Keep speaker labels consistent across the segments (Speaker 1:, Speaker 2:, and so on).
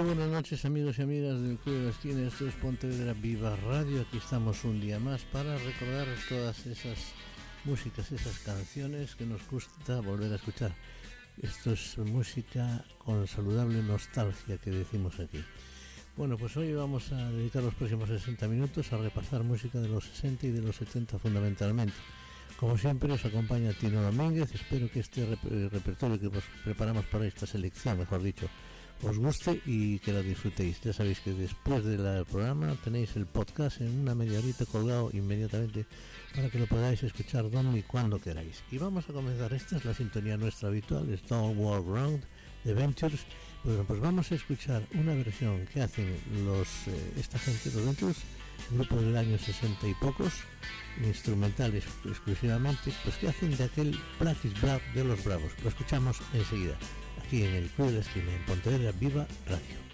Speaker 1: Muy buenas noches amigos y amigas del Club de la Esquina, esto es Pontevedra Viva Radio, aquí estamos un día más para recordar todas esas músicas, esas canciones que nos gusta volver a escuchar. Esto es música con saludable nostalgia que decimos aquí. Bueno, pues hoy vamos a dedicar los próximos 60 minutos a repasar música de los 60 y de los 70 fundamentalmente. Como siempre os acompaña Tino Domínguez, espero que este repertorio que preparamos para esta selección, mejor dicho, os guste y que la disfrutéis. Ya sabéis que después del programa tenéis el podcast en una media horita colgado inmediatamente para que lo podáis escuchar donde y cuando queráis. Y vamos a comenzar, esta es la sintonía nuestra habitual, Stone World Round de Ventures. Bueno, pues vamos a escuchar una versión que hacen los eh, esta gente, los Ventures, grupo del año 60 y pocos, instrumentales exclusivamente, pues que hacen de aquel is Black de los Bravos. Lo escuchamos enseguida aquí en el Club de la Esquina, en Pontevedra Viva Radio.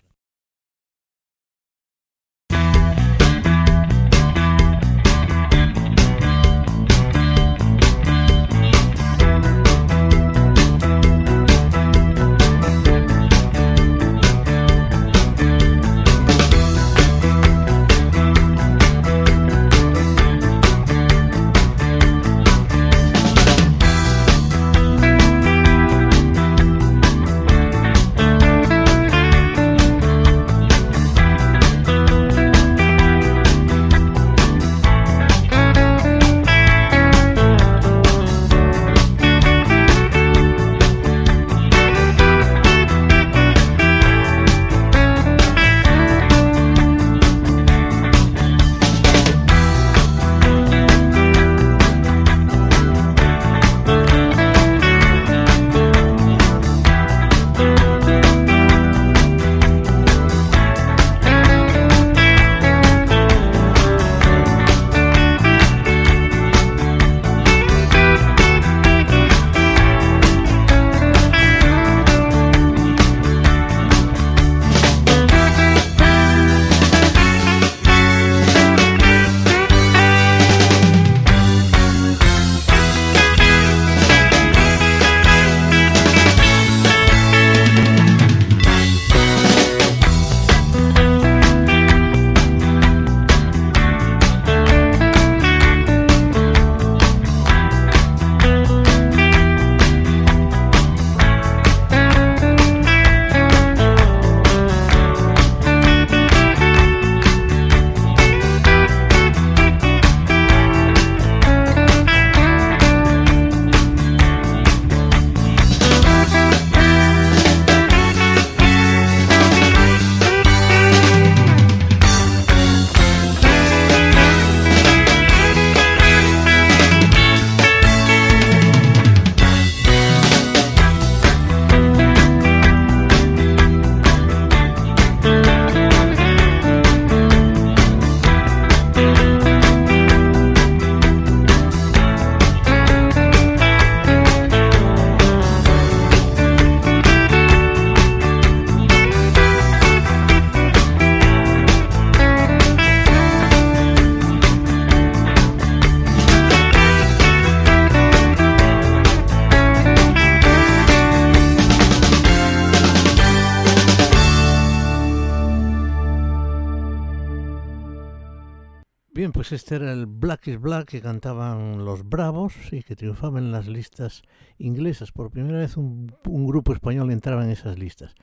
Speaker 1: Pues este era el Black is Black que cantaban los Bravos y que triunfaban en las listas inglesas. Por primera vez un, grupo español entraba en esas listas.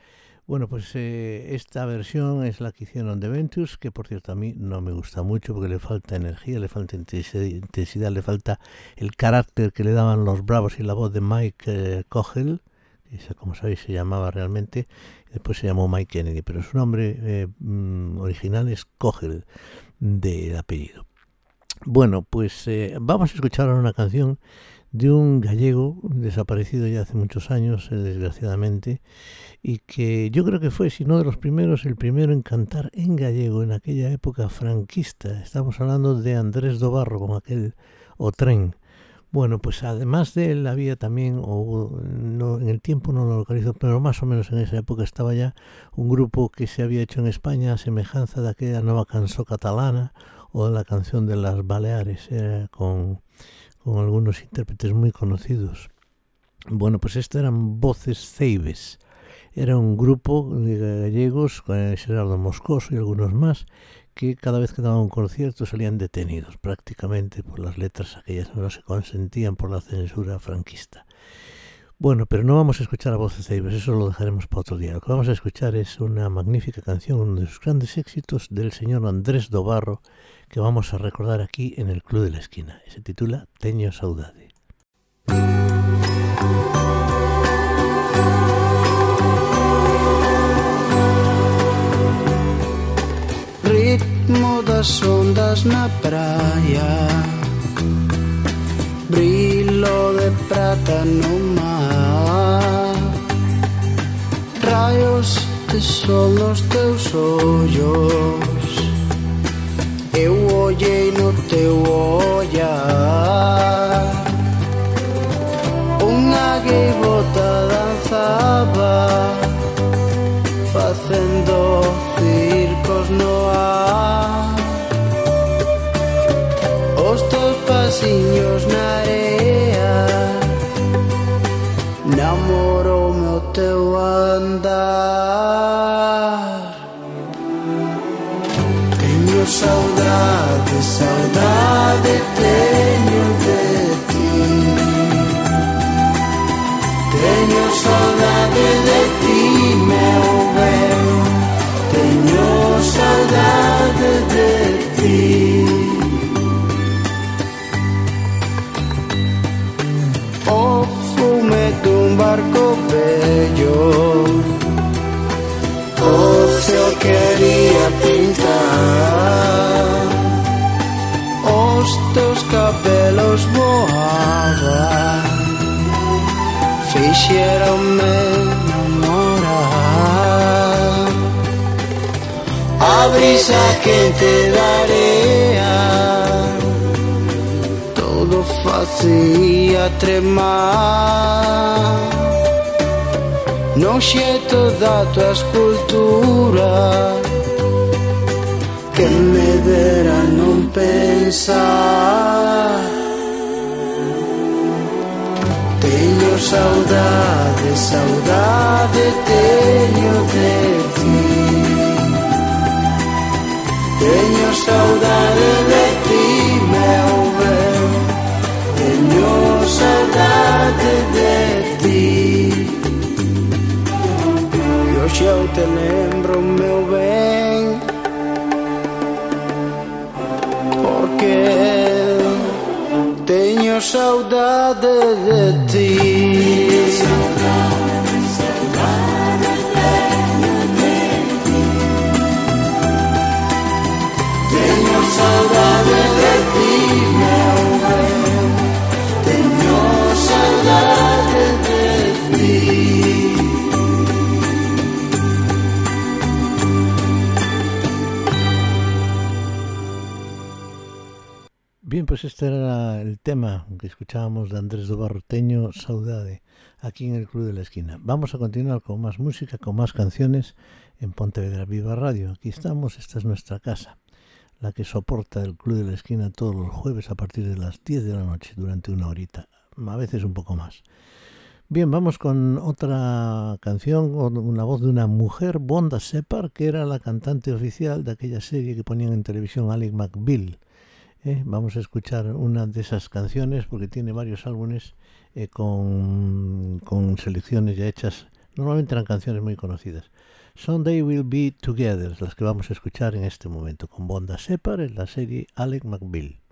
Speaker 1: Bueno, pues eh, esta versión es la que hicieron de Ventus, que por cierto a mí no me gusta mucho porque le falta energía, le falta intensidad, le falta el carácter que le daban los Bravos y la voz de Mike eh, Cogel, como sabéis se llamaba realmente, después se llamó Mike Kennedy, pero su nombre eh, mm, original es Cogel de apellido. Bueno, pues eh, vamos a escuchar ahora una canción de un gallego desaparecido ya hace muchos años, eh, desgraciadamente, y que yo creo que fue, si no de los primeros, el primero en cantar en gallego en aquella época franquista. Estamos hablando de Andrés Dobarro con aquel O Tren. Bueno, pues además de él había también, o no, en el tiempo no lo localizo, pero más o menos en esa época estaba ya un grupo que se había hecho en España a semejanza de aquella nueva canción catalana o la canción de las Baleares, con, con, algunos intérpretes muy conocidos. Bueno, pues estas eran voces ceibes. Era un grupo de gallegos, con Gerardo Moscoso y algunos más, que cada vez que daban un concierto salían detenidos prácticamente por las letras aquellas no se consentían por la censura franquista. Bueno, pero no vamos a escuchar a voces de eso lo dejaremos para otro día. Lo que vamos a escuchar es una magnífica canción, uno de sus grandes éxitos del señor Andrés Dobarro, que vamos a recordar aquí en el Club de la Esquina. Se titula Teño Saudade.
Speaker 2: ritmo das ondas na praia. Brilo de prata no mar. Raios de sol nos teus ollos. Eu ollei no teu ollar. esa que te daría todo facía tremar no non xeto da tua escultura que me dera non pensar. Teño saudade, saudade teño de ti. saudade de ti, meu ben Teño saudade de ti. E hoxe eu te lembro, meu ben Porque teño saudade de ti Teño saudade de ti.
Speaker 1: Pues este era el tema que escuchábamos de Andrés do Barroteño, Saudade, aquí en el Club de la Esquina. Vamos a continuar con más música, con más canciones en Pontevedra Viva Radio. Aquí estamos, esta es nuestra casa, la que soporta el Club de la Esquina todos los jueves a partir de las 10 de la noche, durante una horita, a veces un poco más. Bien, vamos con otra canción, con una voz de una mujer, Bonda Separ, que era la cantante oficial de aquella serie que ponían en televisión Alec McBeal. Eh, vamos a escuchar una de esas canciones porque tiene varios álbumes eh, con, con, selecciones ya hechas. Normalmente eran canciones muy conocidas. Someday We'll Be Together, las que vamos a escuchar en este momento, con Bonda Separ en la serie Alec McBeal.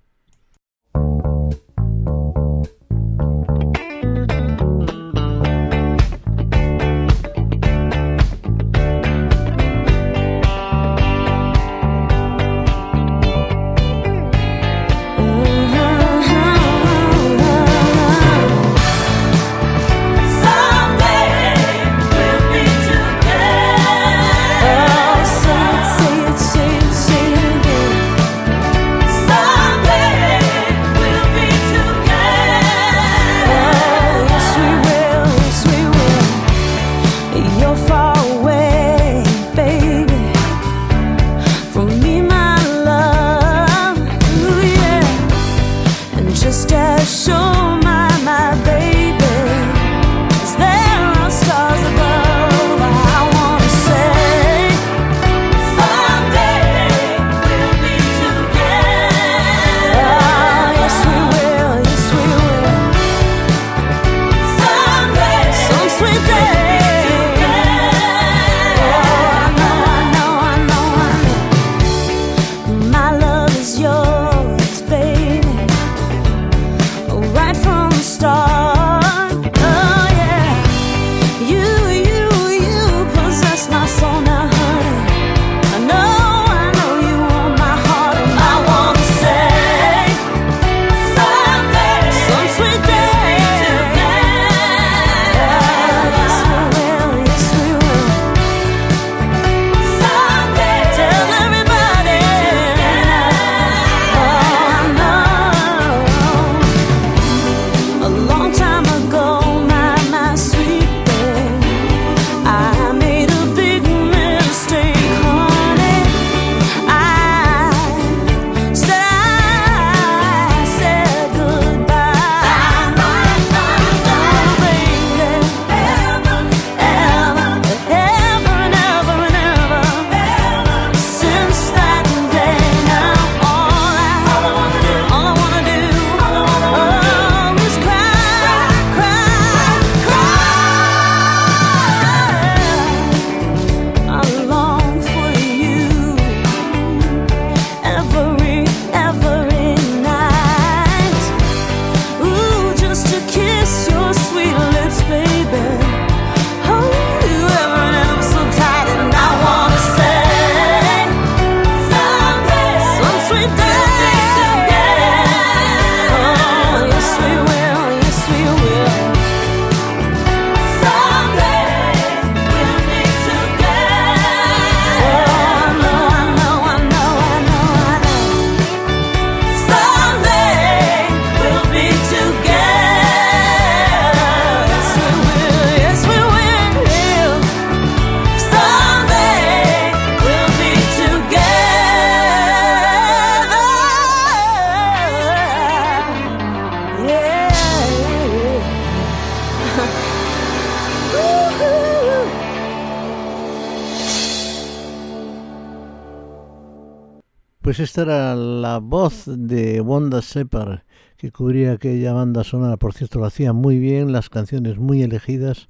Speaker 1: Esta era la voz de Wanda Separ, que cubría aquella banda sonora. Por cierto, lo hacía muy bien, las canciones muy elegidas.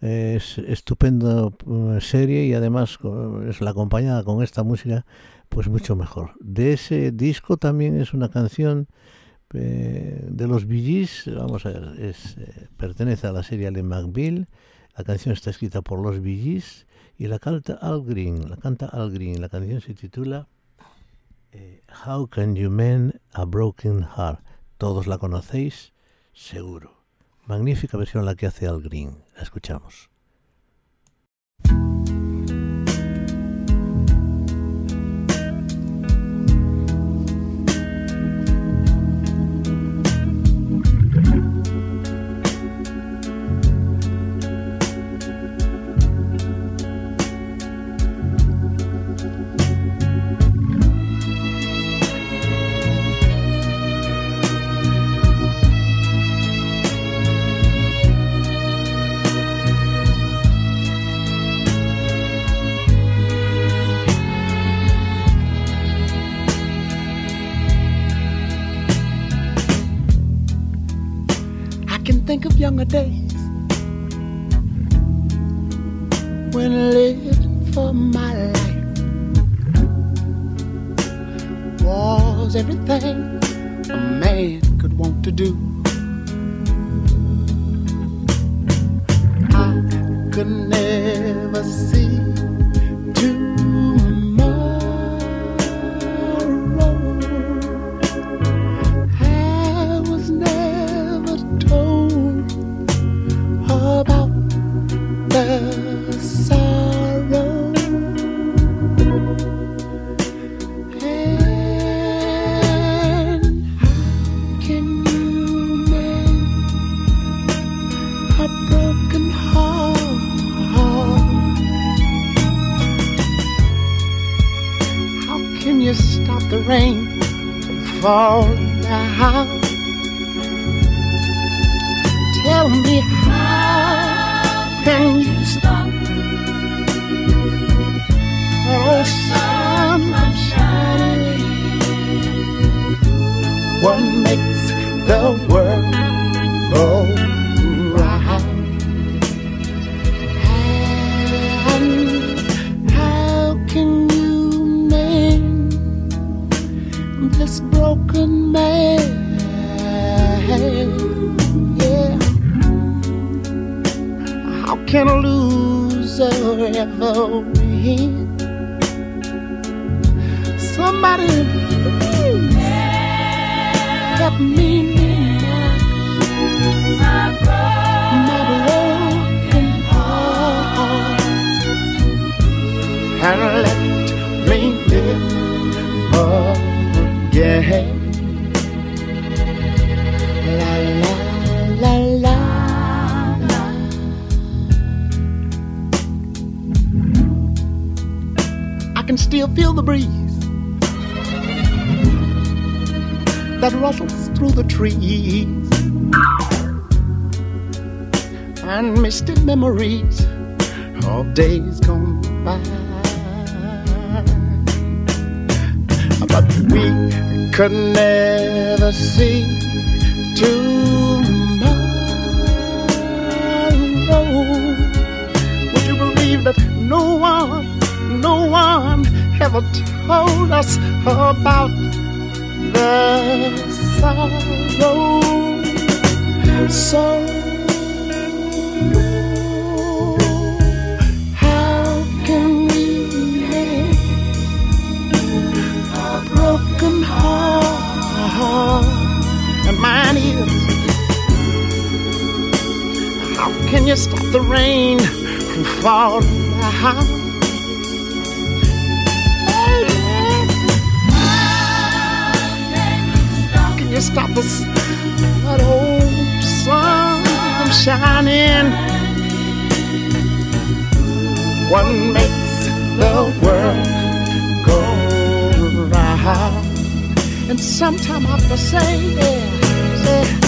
Speaker 1: es estupendo eh, serie y además es la acompañada con esta música, pues mucho mejor. De ese disco también es una canción eh, de los Bee vamos a ver, es, eh, pertenece a la serie de McBeal. La canción está escrita por los Bee y la canta Al Green. La canta Al Green. La canción se titula eh, How Can You Mend a Broken Heart. Todos la conocéis, seguro. Magnífica versión la que hace Al Green. La escuchamos.
Speaker 3: Memories of days gone by. But we could never see tomorrow. Would you believe that no one, no one ever told us about the sorrow? So how can we broken heart? and mine is. How can you stop the rain from falling stop the that old sun from shining? What makes the world go round? And sometime I have to say, yeah, say,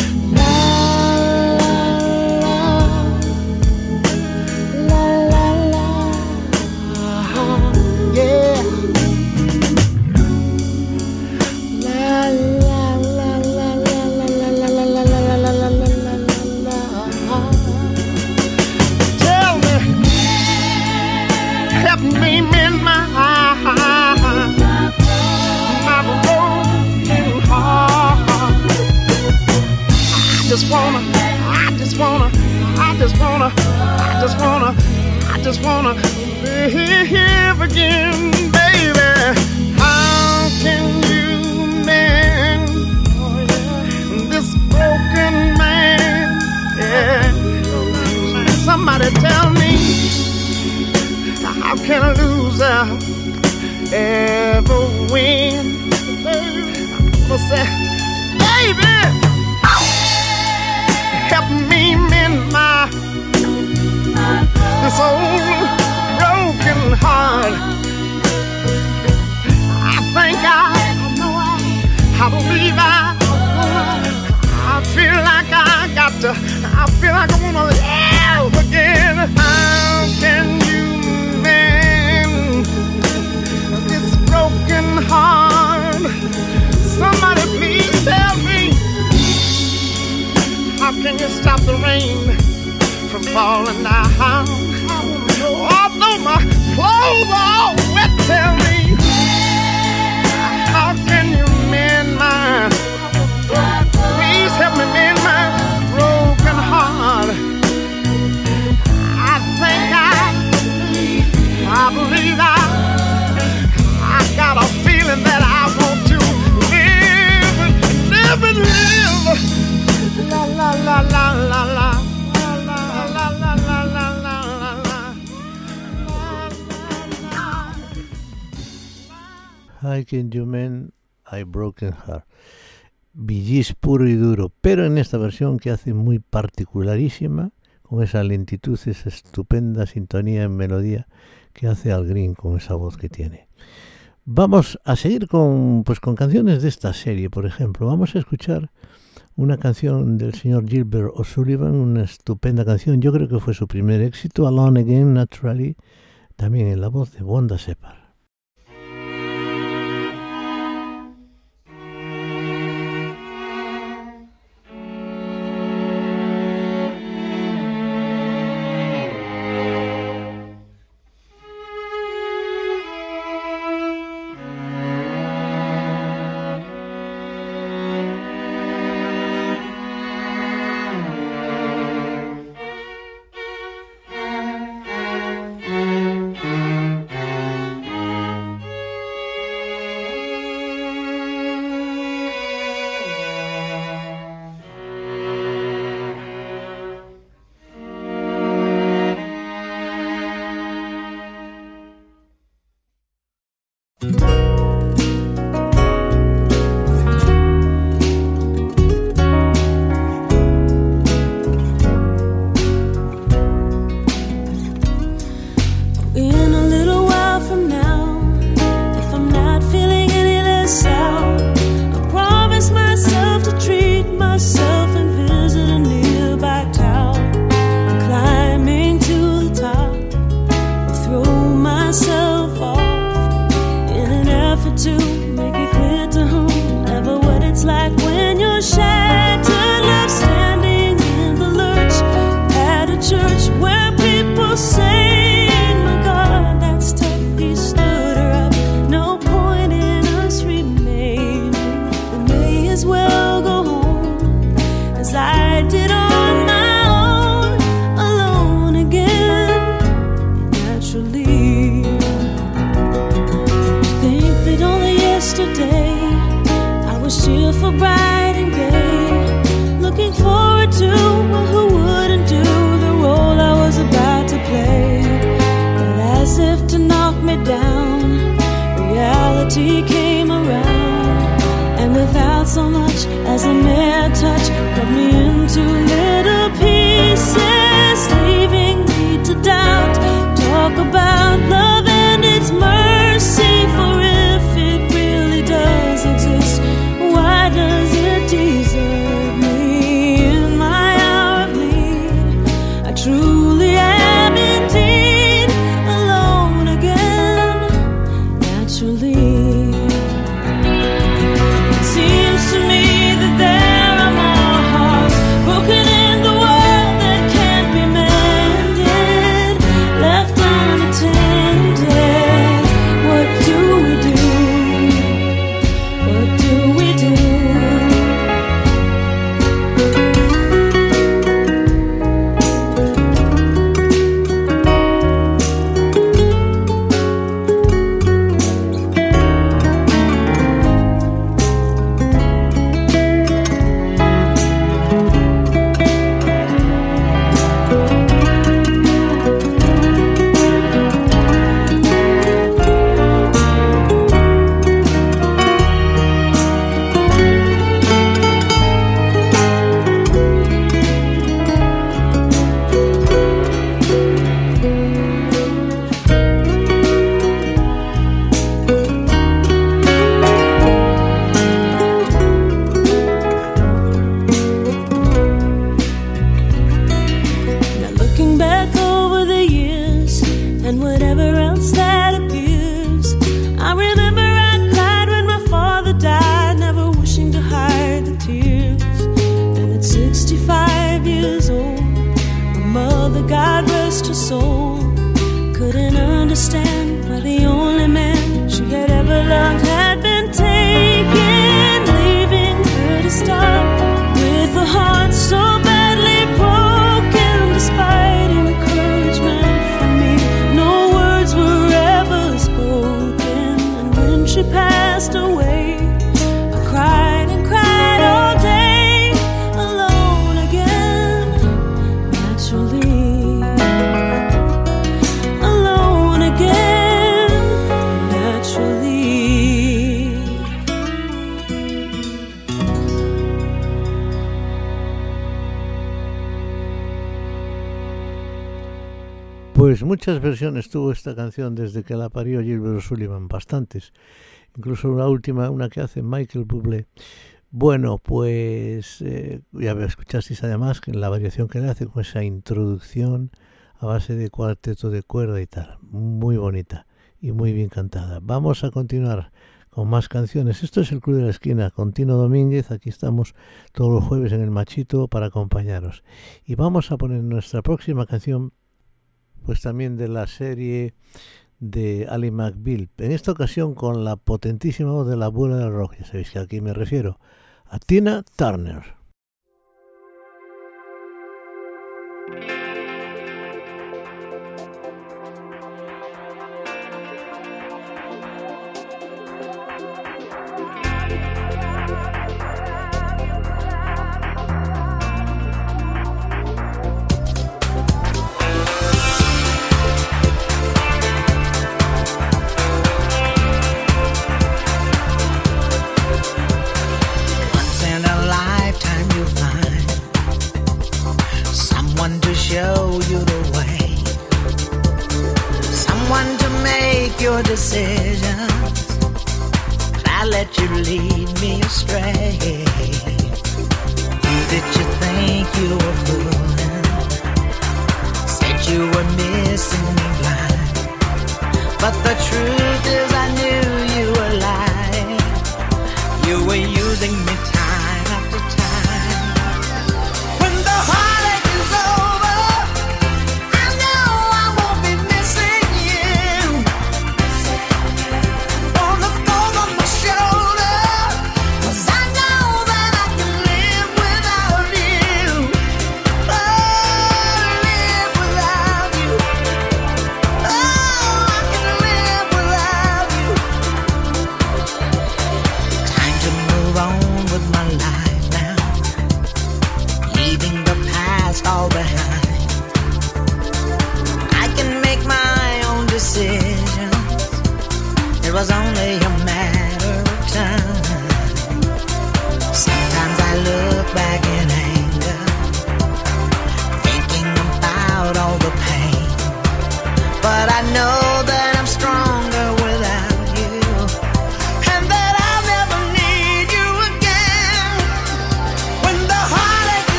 Speaker 3: just wanna live again, baby. How can you mend this broken man? Yeah. Somebody tell me how can a loser ever win? I'm gonna say, old broken heart. I think I, I believe I, I feel like I got to, I feel like I wanna live again. How can you mend this broken heart? Somebody please tell me. How can you stop the rain from falling down? La I think I believe, I believe I. I got a feeling that I want to live live la la la. La,
Speaker 4: How can you mend I broken heart? Billys puro y duro, pero en esta versión que hace muy particularísima, con esa lentitud, esa estupenda sintonía en melodía que hace Al Green con esa voz que tiene. Vamos a seguir con, pues, con canciones de esta serie, por ejemplo. Vamos a escuchar una canción del señor Gilbert O'Sullivan, una estupenda canción, yo creo que fue su primer éxito, Alone Again Naturally, también en la voz de Wanda Separ.
Speaker 5: Muchas versiones tuvo esta canción desde que la parió Gilbert Sullivan, bastantes. Incluso la última, una que hace Michael Bublé. Bueno, pues eh, ya escuchasteis además la variación que le hace con esa introducción a base de cuarteto de cuerda y tal. Muy bonita y muy bien cantada. Vamos a continuar con más canciones. Esto es el Club de la Esquina con Tino Domínguez. Aquí estamos todos los jueves en el Machito para acompañaros. Y vamos a poner nuestra próxima canción, pues también de la serie de Ali McBeal. En esta ocasión con la potentísima voz de la abuela del rock. Ya sabéis que aquí me refiero a Tina Turner.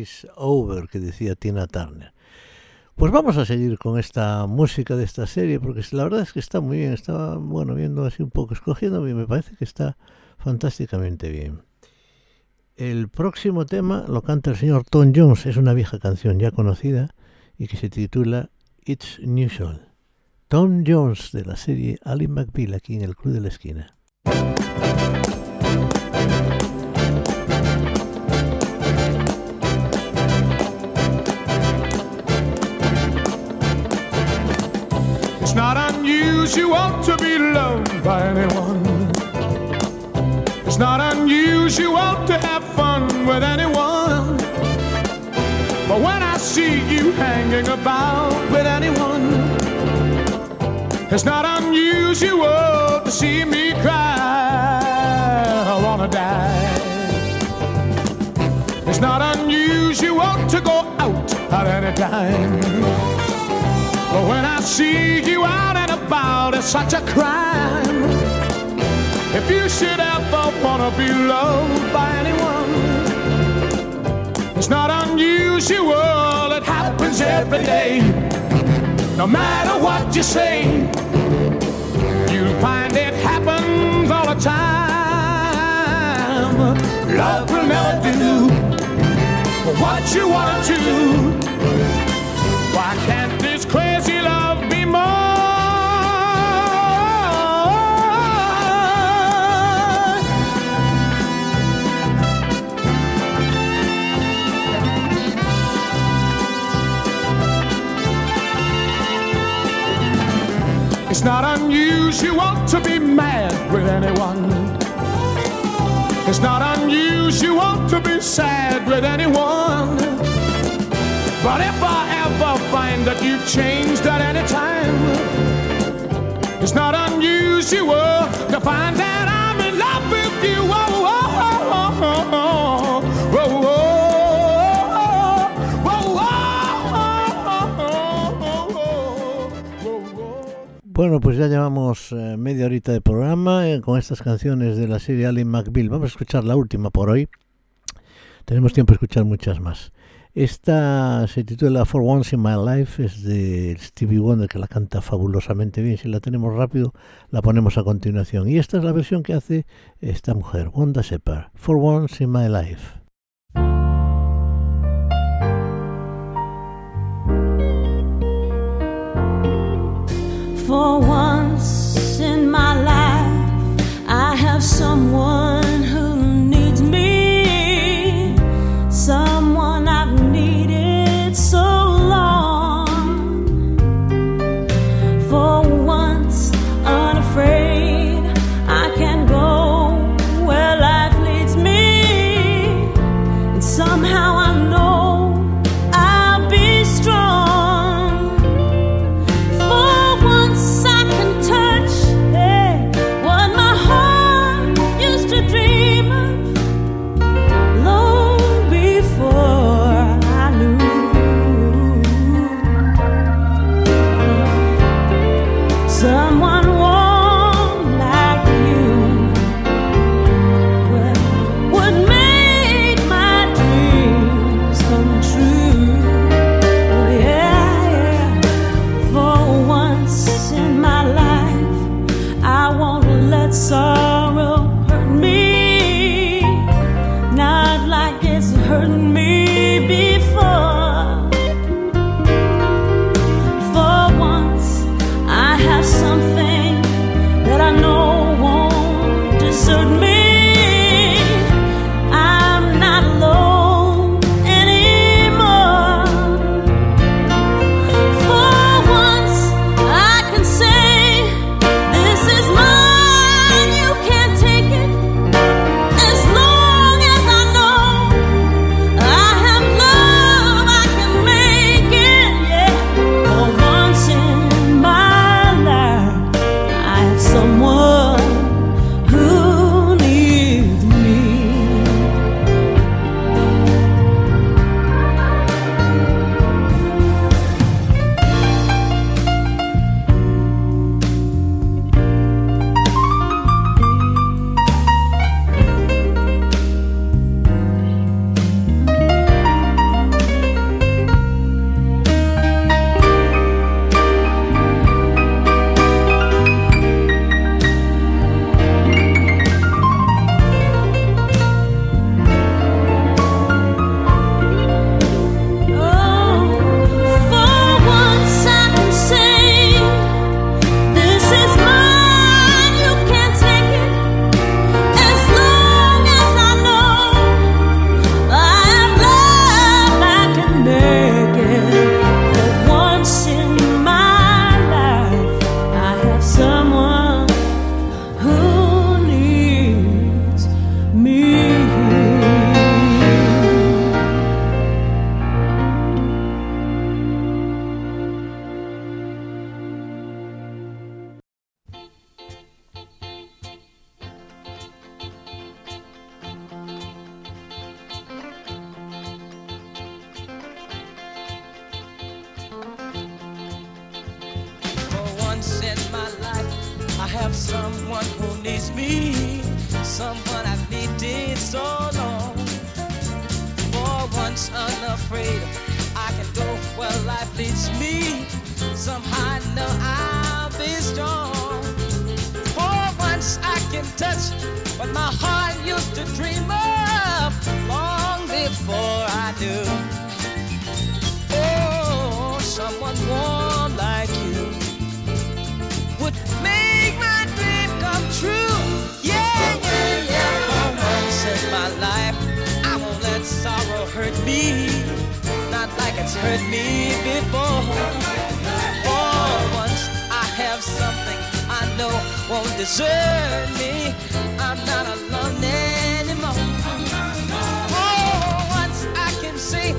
Speaker 5: Is Over, que decía Tina Turner. Pues vamos a seguir con esta música de esta serie, porque la verdad es que está muy bien. Estaba, bueno, viendo así un poco, escogiendo, y me parece que está fantásticamente bien. El próximo tema lo canta el señor Tom Jones, es una vieja canción ya conocida y que se titula It's Unusual. Tom Jones de la serie Ali McBeal aquí en el Club de la Esquina.
Speaker 6: Not unusual to be loved by anyone. It's not unusual to have fun with anyone. But when I see you hanging about with anyone, it's not unusual to see me cry. I wanna die. It's not unusual to go out at any time. But when I see you out and about, it's such a crime. If you should ever wanna be loved by anyone, it's not unusual, it happens every day. No matter what you say, you'll find it happens all the time. Love will never do what you want to. It's not unusual to be mad with anyone. It's not unusual to be sad with anyone. But if I ever find that you've changed at any time, it's not unusual to find that
Speaker 4: Bueno, pues ya llevamos eh, media horita de programa eh, con estas canciones de la serie Allen McBeal. Vamos a escuchar la última por hoy. Tenemos tiempo de escuchar muchas más. Esta se titula For Once in My Life, es de Stevie Wonder, que la canta fabulosamente bien. Si la tenemos rápido, la ponemos a continuación. Y esta es la versión que hace esta mujer, Wanda Shepard, For Once in My Life.
Speaker 7: someone It's
Speaker 8: hurt me before. For once, I have something I know won't desert me. I'm not alone anymore. For once, I can say,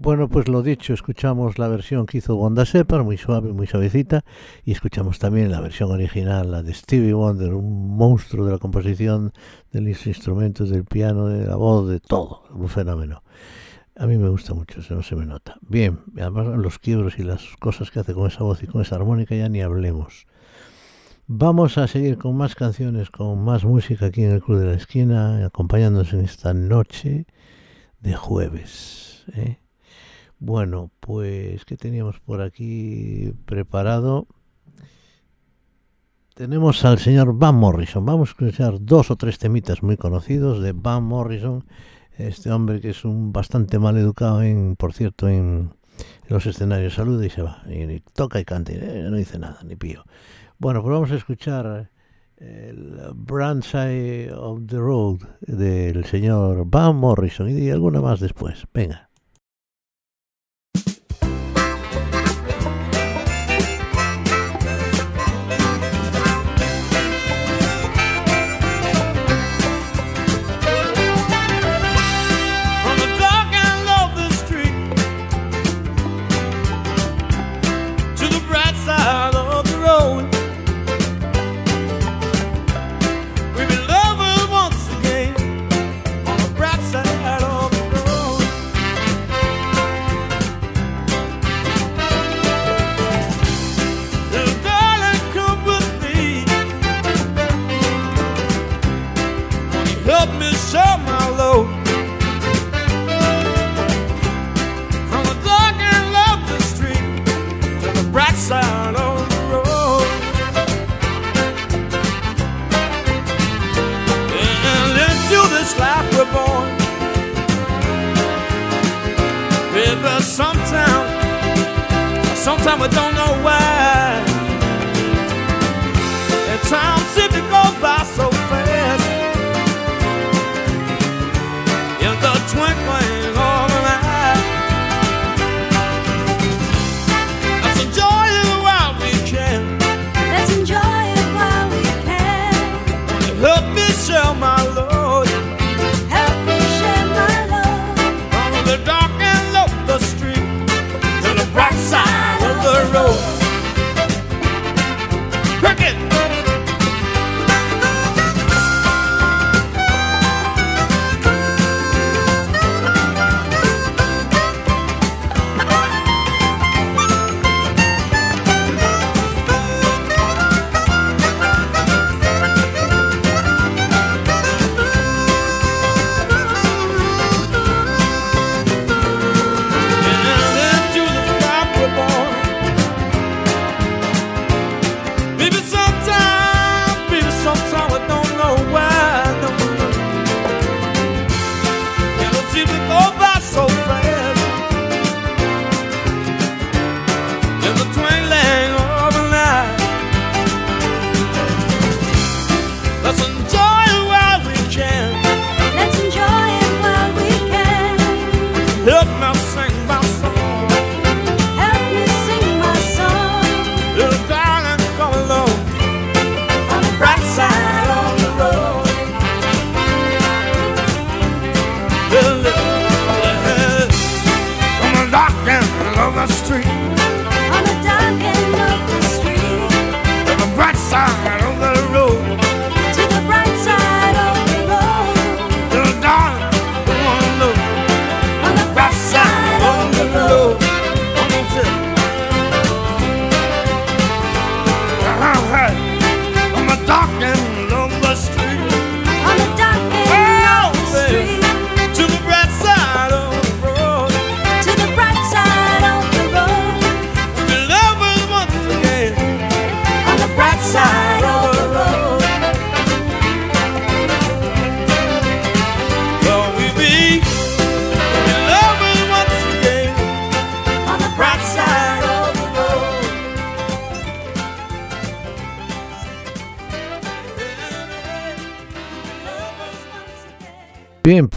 Speaker 1: Bueno, pues lo dicho, escuchamos la versión que hizo Wanda Shepard, muy suave, muy suavecita, y escuchamos también la versión original, la de Stevie Wonder, un monstruo de la composición, de los instrumentos, del piano, de la voz, de todo, un fenómeno. A mí me gusta mucho, eso no se me nota. Bien, además los quiebros y las cosas que hace con esa voz y con esa armónica ya ni hablemos. Vamos a seguir con más canciones, con más música aquí en el Club de la Esquina, acompañándonos en esta noche de jueves. ¿eh? Bueno, pues, ¿qué teníamos por aquí preparado? Tenemos al señor Van Morrison. Vamos a escuchar dos o tres temitas muy conocidos de Van Morrison. Este hombre que es un bastante mal educado, en, por cierto, en, los escenarios. Saluda y se va. Y, toca y canta. y, eh, no dice nada, ni pío. Bueno, pues vamos a escuchar el Brand Side of the Road del señor Van Morrison y alguna más después. Venga.
Speaker 9: Sometimes I don't know why.
Speaker 10: At
Speaker 1: times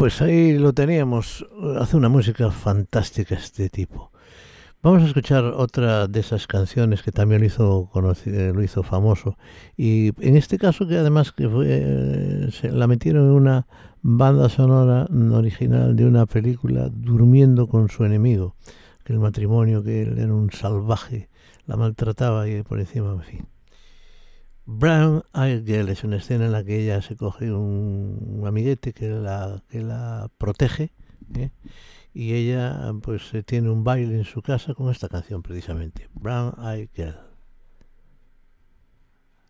Speaker 1: pues ahí lo teníamos. Hace una música fantástica este tipo. Vamos a escuchar otra de esas canciones que también lo hizo, conocido, lo hizo famoso. Y en este caso que además que fue, se la metieron en una banda sonora original de una película Durmiendo con su enemigo. Que el matrimonio, que él era un salvaje, la maltrataba y por encima, en fin. Brown Eyed Girl es una escena en la que ella se coge un, amiguete que la, que la protege ¿eh? y ella pues tiene un baile en su casa con esta canción precisamente, Brown Eyed Girl.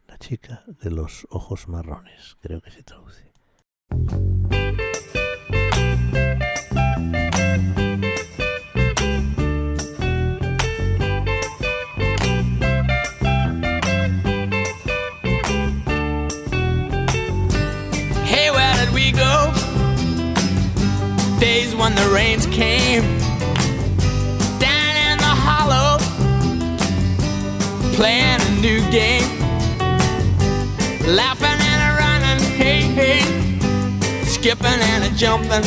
Speaker 1: La chica de los ojos marrones, creo que se traduce.
Speaker 11: When the rains came. Down in the hollow, playing a new game, laughing and a running, hey hey, skipping and a jumping.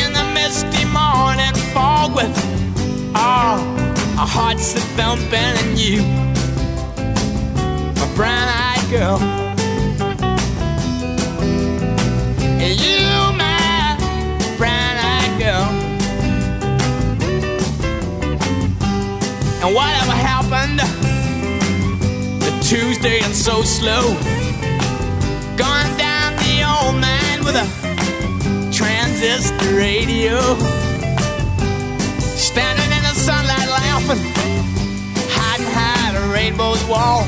Speaker 11: In the misty morning fog with all oh, our hearts a thumping and you, my brown-eyed girl. And you, And whatever happened to Tuesday and so slow? Gone down the old man with a transistor radio. Standing in the sunlight laughing, hiding behind a rainbow's wall.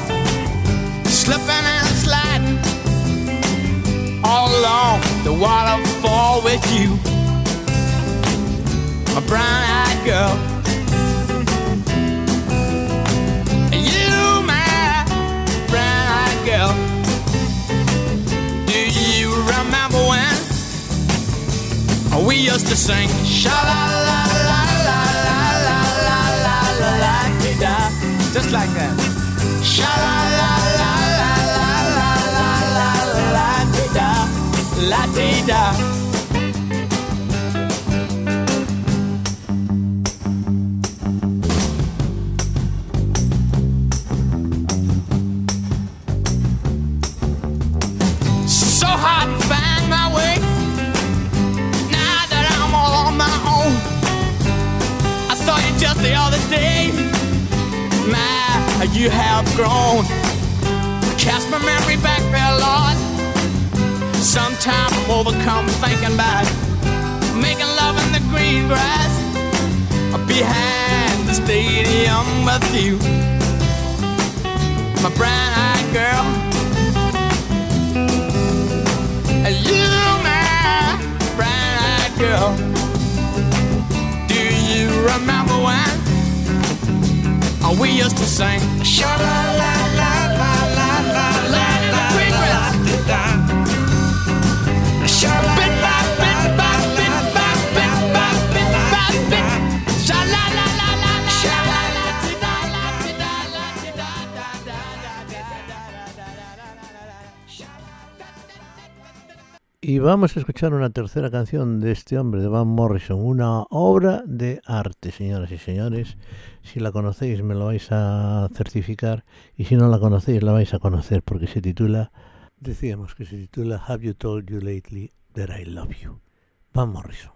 Speaker 11: Slipping and sliding all along the waterfall with you. A brown eyed girl. We used to sing sha la la la la la la la la la la da just like that sha la la la la la la la la la da la da you have grown. Cast my memory back there, Lord. Sometimes I'm overcome thinking about making love in the green grass behind the stadium with you, my brown-eyed girl.
Speaker 1: Y vamos a escuchar una tercera canción de este hombre, de Van Morrison, una obra de arte, señoras y señores. Si la conocéis me lo vais a certificar y si no la conocéis la vais a conocer porque se titula, decíamos que se titula Have You Told You Lately That I Love You. Van Morrison.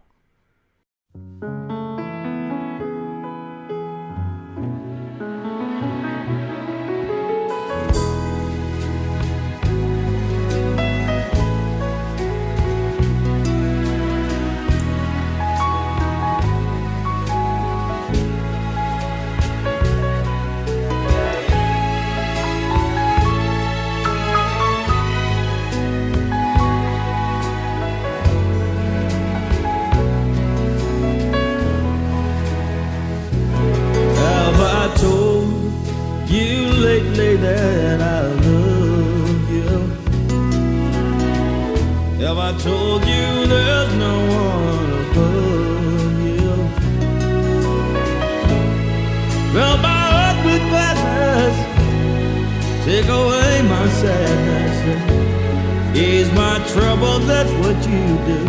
Speaker 1: I told you there's no one above you? Fill my heart with gladness, take away my sadness, ease my
Speaker 10: trouble, that's what you do.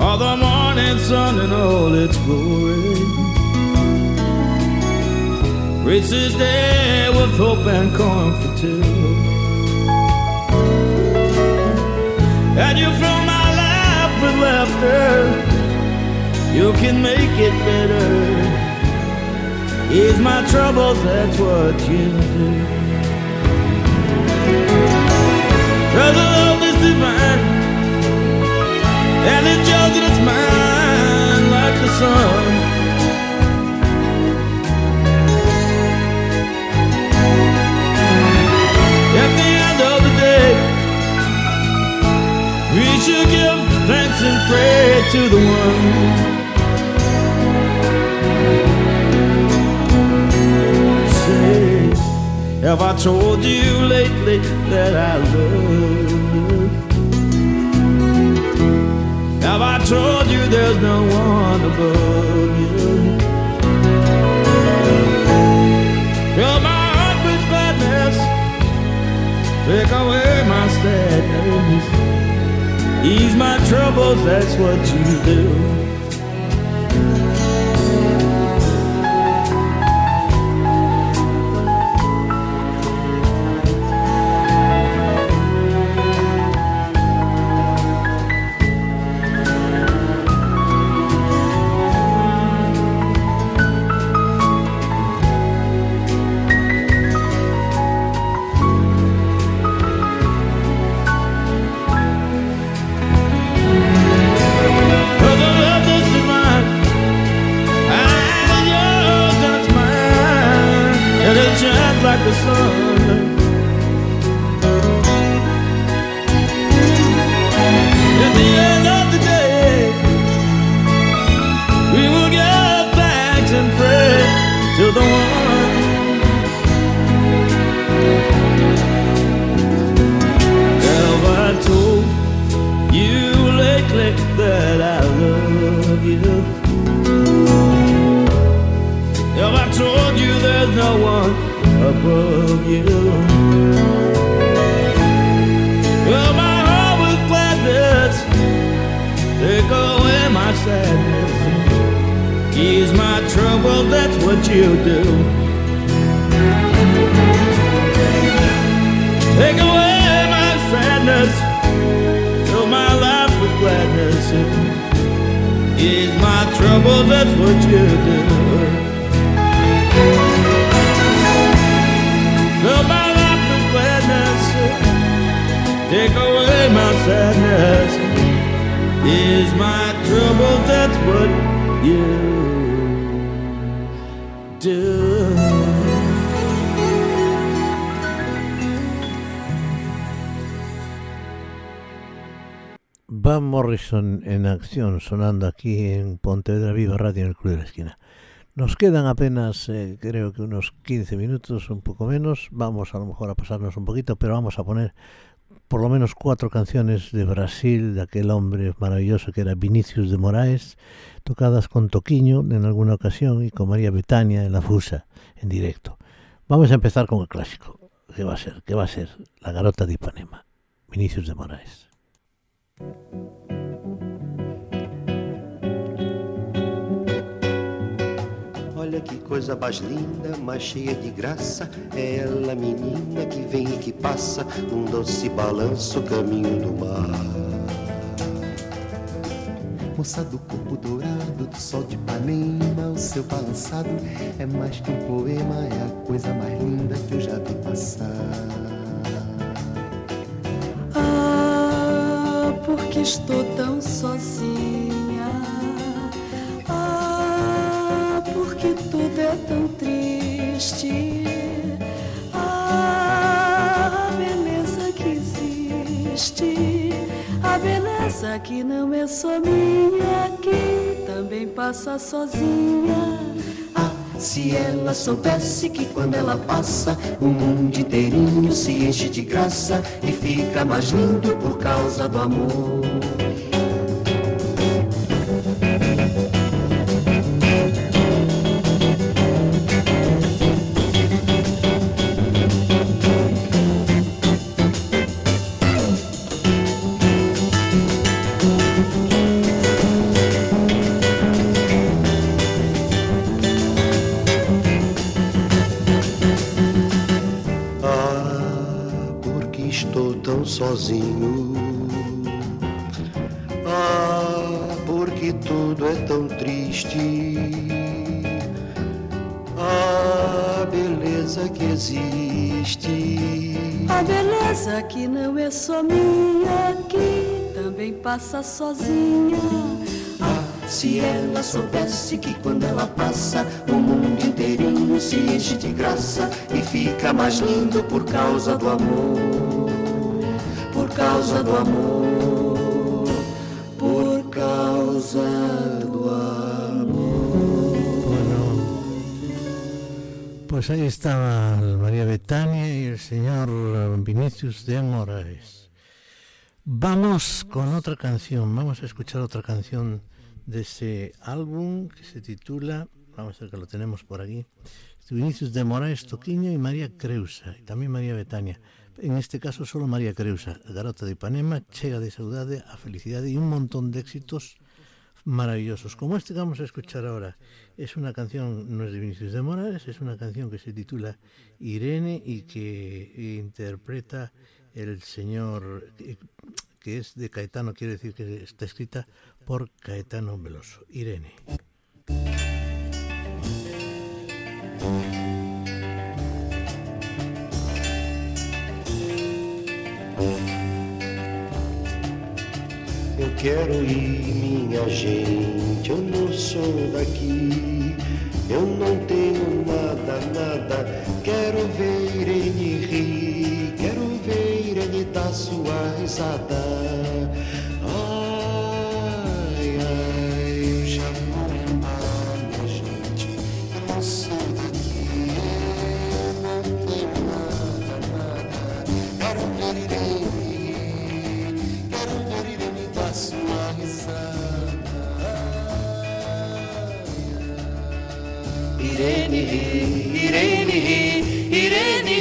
Speaker 10: All the morning sun and all its glory. Reach day with hope and comfort too. With. You can make it better. Ease my troubles, that's what you do. The love is divine And it's yours and it's mine like the sun pray to the one Say, have I told you lately that I love you? Have I told you there's no one above you? Fill my heart with gladness, take away my sadness, ease my troubles, that's what you do.
Speaker 1: En acción sonando aquí en Pontevedra Viva Radio en el Club de la Esquina. Nos quedan apenas, eh, creo que unos 15 minutos, un poco menos. Vamos a lo mejor a pasarnos un poquito, pero vamos a poner por lo menos cuatro canciones de Brasil, de aquel hombre maravilloso que era Vinicius de Moraes, tocadas con Toquiño en alguna ocasión y con María Betania en la Fusa, en directo. Vamos a empezar con el clásico. ¿Qué va a ser? ¿Qué va a ser? La Garota de Ipanema, Vinicius de Moraes.
Speaker 12: Olha que coisa mais linda, mais cheia de graça. É ela, menina, que vem e que passa num doce balanço, caminho do mar. Moça do corpo dourado, do sol de Ipanema, o seu balançado é mais que um poema, é a coisa mais linda que eu já vi passar.
Speaker 4: Estou tão sozinha. Ah, porque tudo é tão triste. Ah, a beleza que existe. A beleza que não é só minha, que também passa sozinha.
Speaker 12: Se ela soubesse que quando ela passa, o mundo inteirinho se enche de graça e fica mais lindo por causa do amor.
Speaker 4: Passa sozinha.
Speaker 13: Ah, se ela soubesse que quando ela passa, o mundo inteirinho se enche de graça e fica mais lindo por causa do amor. Por causa do amor. Por causa do amor.
Speaker 1: Pues ahí estaba María Betania y el señor Vinicius de Moraes. Vamos con otra canción, vamos a escuchar otra canción de ese álbum que se titula, vamos a ver que lo tenemos por aquí, Vinicius de Moraes Toquiño y María Creusa, y también María Betania. En este caso solo María Creusa, garota de Ipanema, chega de saudade, a felicidade y un montón de éxitos maravillosos. Como este que vamos a escuchar ahora, es una canción, no es de Vinicius de Moraes, es una canción que se titula Irene y que interpreta el señor, que es de Caetano, quiere decir que está escrita por Caetano Veloso. Irene.
Speaker 13: Eu quero ir, minha gente, eu não sou daqui. Eu não tenho nada, nada. Quero ver Irene Sua risada. Ai, ai, já vou embora, gente. Eu não sou daqui, eu não tenho nada, nada. Quero ver Irene quero ver Irene dar sua risada.
Speaker 4: Irene, Irene, Irene, Irene,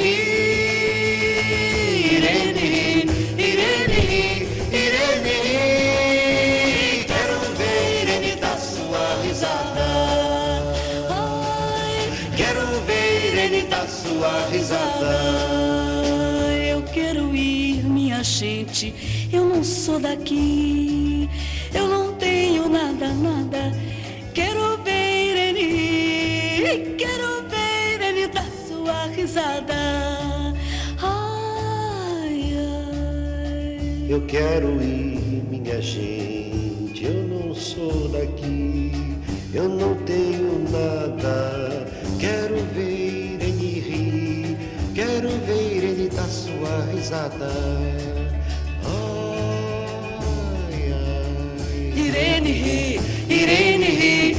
Speaker 13: risada.
Speaker 4: Eu quero ir, minha gente. Eu não sou daqui. Eu não tenho nada, nada. Quero ver ele. Quero ver ele dar sua risada. Ai, ai.
Speaker 13: Eu quero ir, minha gente. Eu não sou daqui. Eu não tenho nada. Quero sua risada. Ai, ai.
Speaker 4: Irene, Irene, Irene,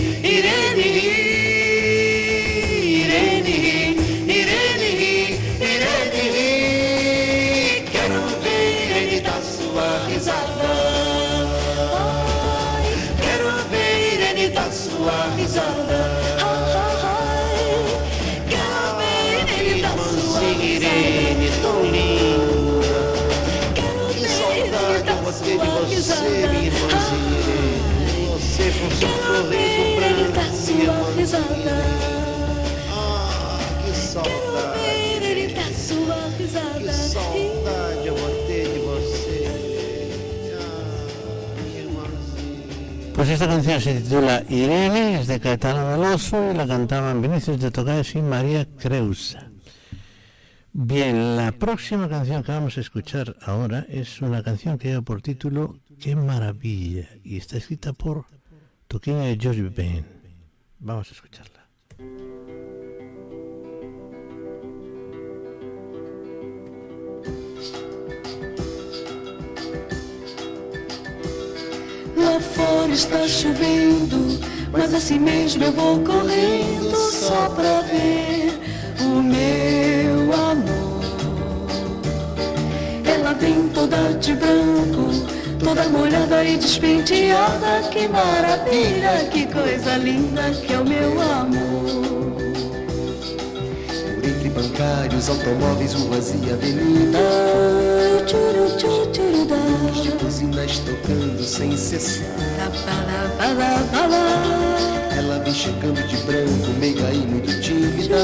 Speaker 1: Pues esta canción se titula Irene, es de Caetano Veloso y la cantaban Vinicius de Tocaes y María Creusa. Bien, la próxima canción que vamos a escuchar ahora es una canción que lleva por título Qué maravilla y está escrita por Toquinha de George Ben. Vamos a escucharla.
Speaker 4: Lá fora está chovendo, mas assim mesmo eu vou correndo só pra ver o meu amor. Ela vem toda de branco, toda molhada e despenteada. Que maravilha, que coisa linda que é o meu amor.
Speaker 13: Por entre bancários, automóveis, ruas e avenida.
Speaker 4: Tchuru, tchuru, tchuru, dá.
Speaker 13: De buzinas tocando sem cessar. Ela vem chegando de branco, meiga e muito tímida.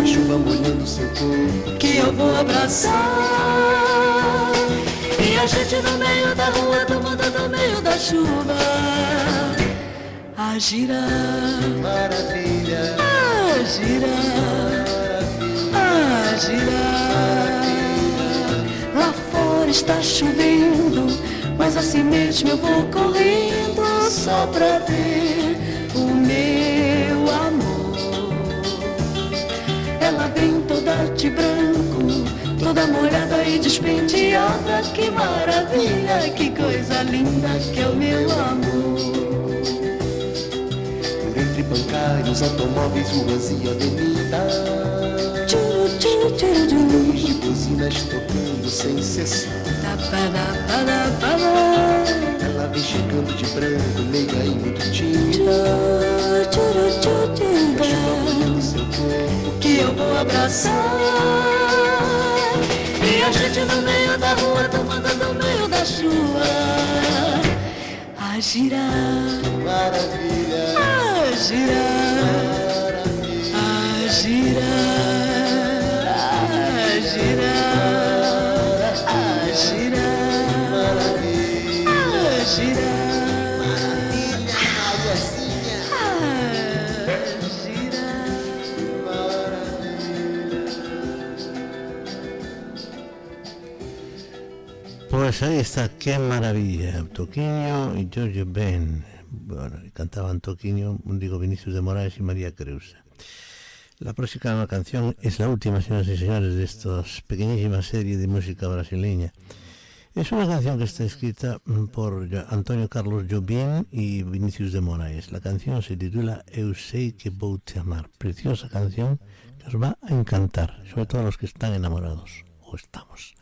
Speaker 13: A chuva molhando seu corpo.
Speaker 4: que eu vou abraçar. A gente no meio da rua tomando no meio da chuva a girar.
Speaker 12: Maravilha,
Speaker 4: a girar, a girar. Lá fora está chovendo, mas assim mesmo eu vou correndo só pra ver o meu amor. Ela vem toda de branco, toda molhada e despenteada. Que maravilha, que coisa linda que é o meu amor.
Speaker 12: por entre bancários, automóveis, ruas e avenidas.
Speaker 4: Tchuru,
Speaker 12: de buzinas tocando sem cessar. Ela vem chegando de branco, meiga e muito tímida.
Speaker 4: Tchuru, tchuru, tchuru. Que eu vou abraçar. A gente no meio da rua tomando no meio da chuva. A girar,
Speaker 12: Maravilha,
Speaker 4: a girar, a girar,
Speaker 1: Pues ahí está, qué maravilla. Toquiño y Giorgio Ben. Bueno, cantaban Toquiño, digo Vinicius de Moraes y María Creusa. La próxima canción es la última, señoras y señores, de esta pequeñísima serie de música brasileña. Es una canción que está escrita por Antonio Carlos Jobim y Vinicius de Moraes. La canción se titula Eu sei que vou te amar. Preciosa canción que os va a encantar, sobre todo a los que están enamorados o estamos.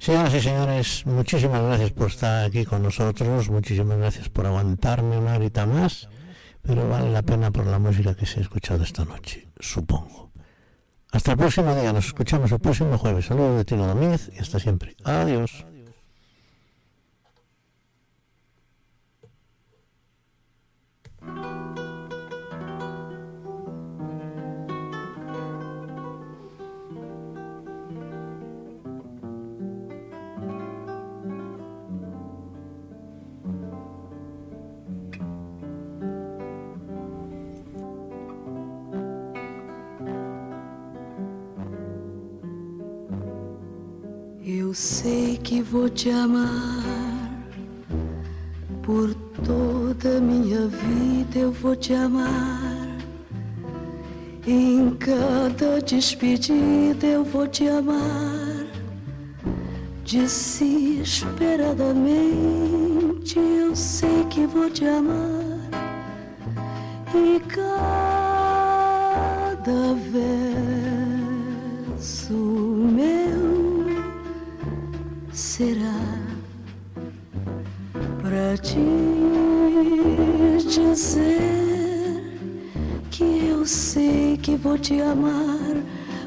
Speaker 1: Señoras y señores, muchísimas gracias por estar aquí con nosotros, muchísimas gracias por aguantarme una horita más, pero vale la pena por la música que se ha escuchado esta noche, supongo. Hasta el próximo día, nos escuchamos el próximo jueves. Saludos de Tino Domínguez y hasta siempre. Adiós.
Speaker 4: Vou te amar por toda minha vida. Eu vou te amar em cada despedida. Eu vou te amar desesperadamente. Eu sei que vou te amar e cada verso dizer que eu sei que vou te amar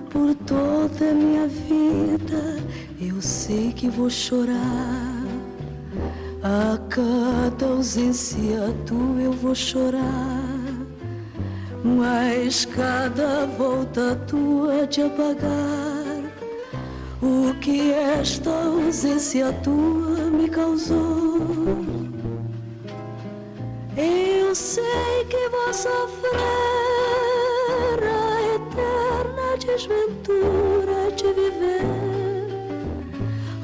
Speaker 4: por toda a minha vida. Eu sei que vou chorar a cada ausência tua. Eu vou chorar. Mas cada volta tua de apagar o que esta ausência tua me causou. Eu sei que vou sofrer a eterna desventura de viver,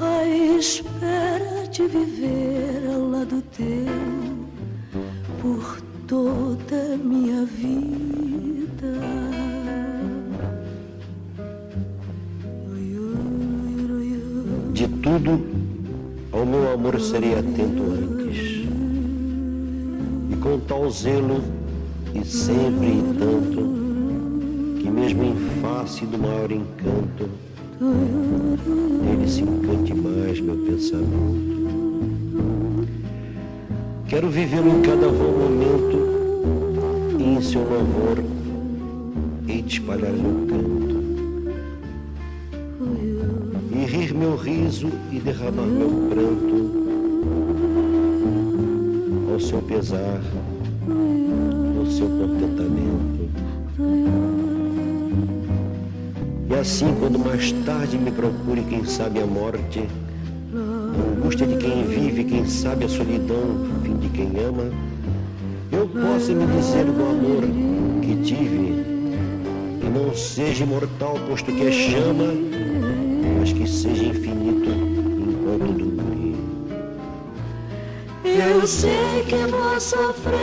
Speaker 4: a espera de viver ao lado teu por toda minha vida.
Speaker 13: De tudo, ao meu amor serei atento zelo, e sempre e tanto, que mesmo em face do maior encanto, nele se encante mais meu pensamento. Quero vivê-lo em cada bom momento, e em seu louvor hei de espalhar meu canto. E rir meu riso e derramar meu pranto ao seu pesar, ao seu contentamento. E assim, quando mais tarde me procure, quem sabe a morte, a angústia de quem vive, quem sabe a solidão, fim de quem ama, eu possa me dizer do amor que tive, e não seja imortal, posto que é chama, mas que seja infinito enquanto durir.
Speaker 4: Eu sei que vou sofrer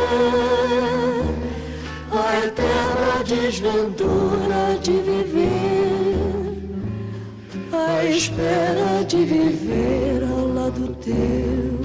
Speaker 4: a eterna desventura de viver, a espera de viver ao lado teu.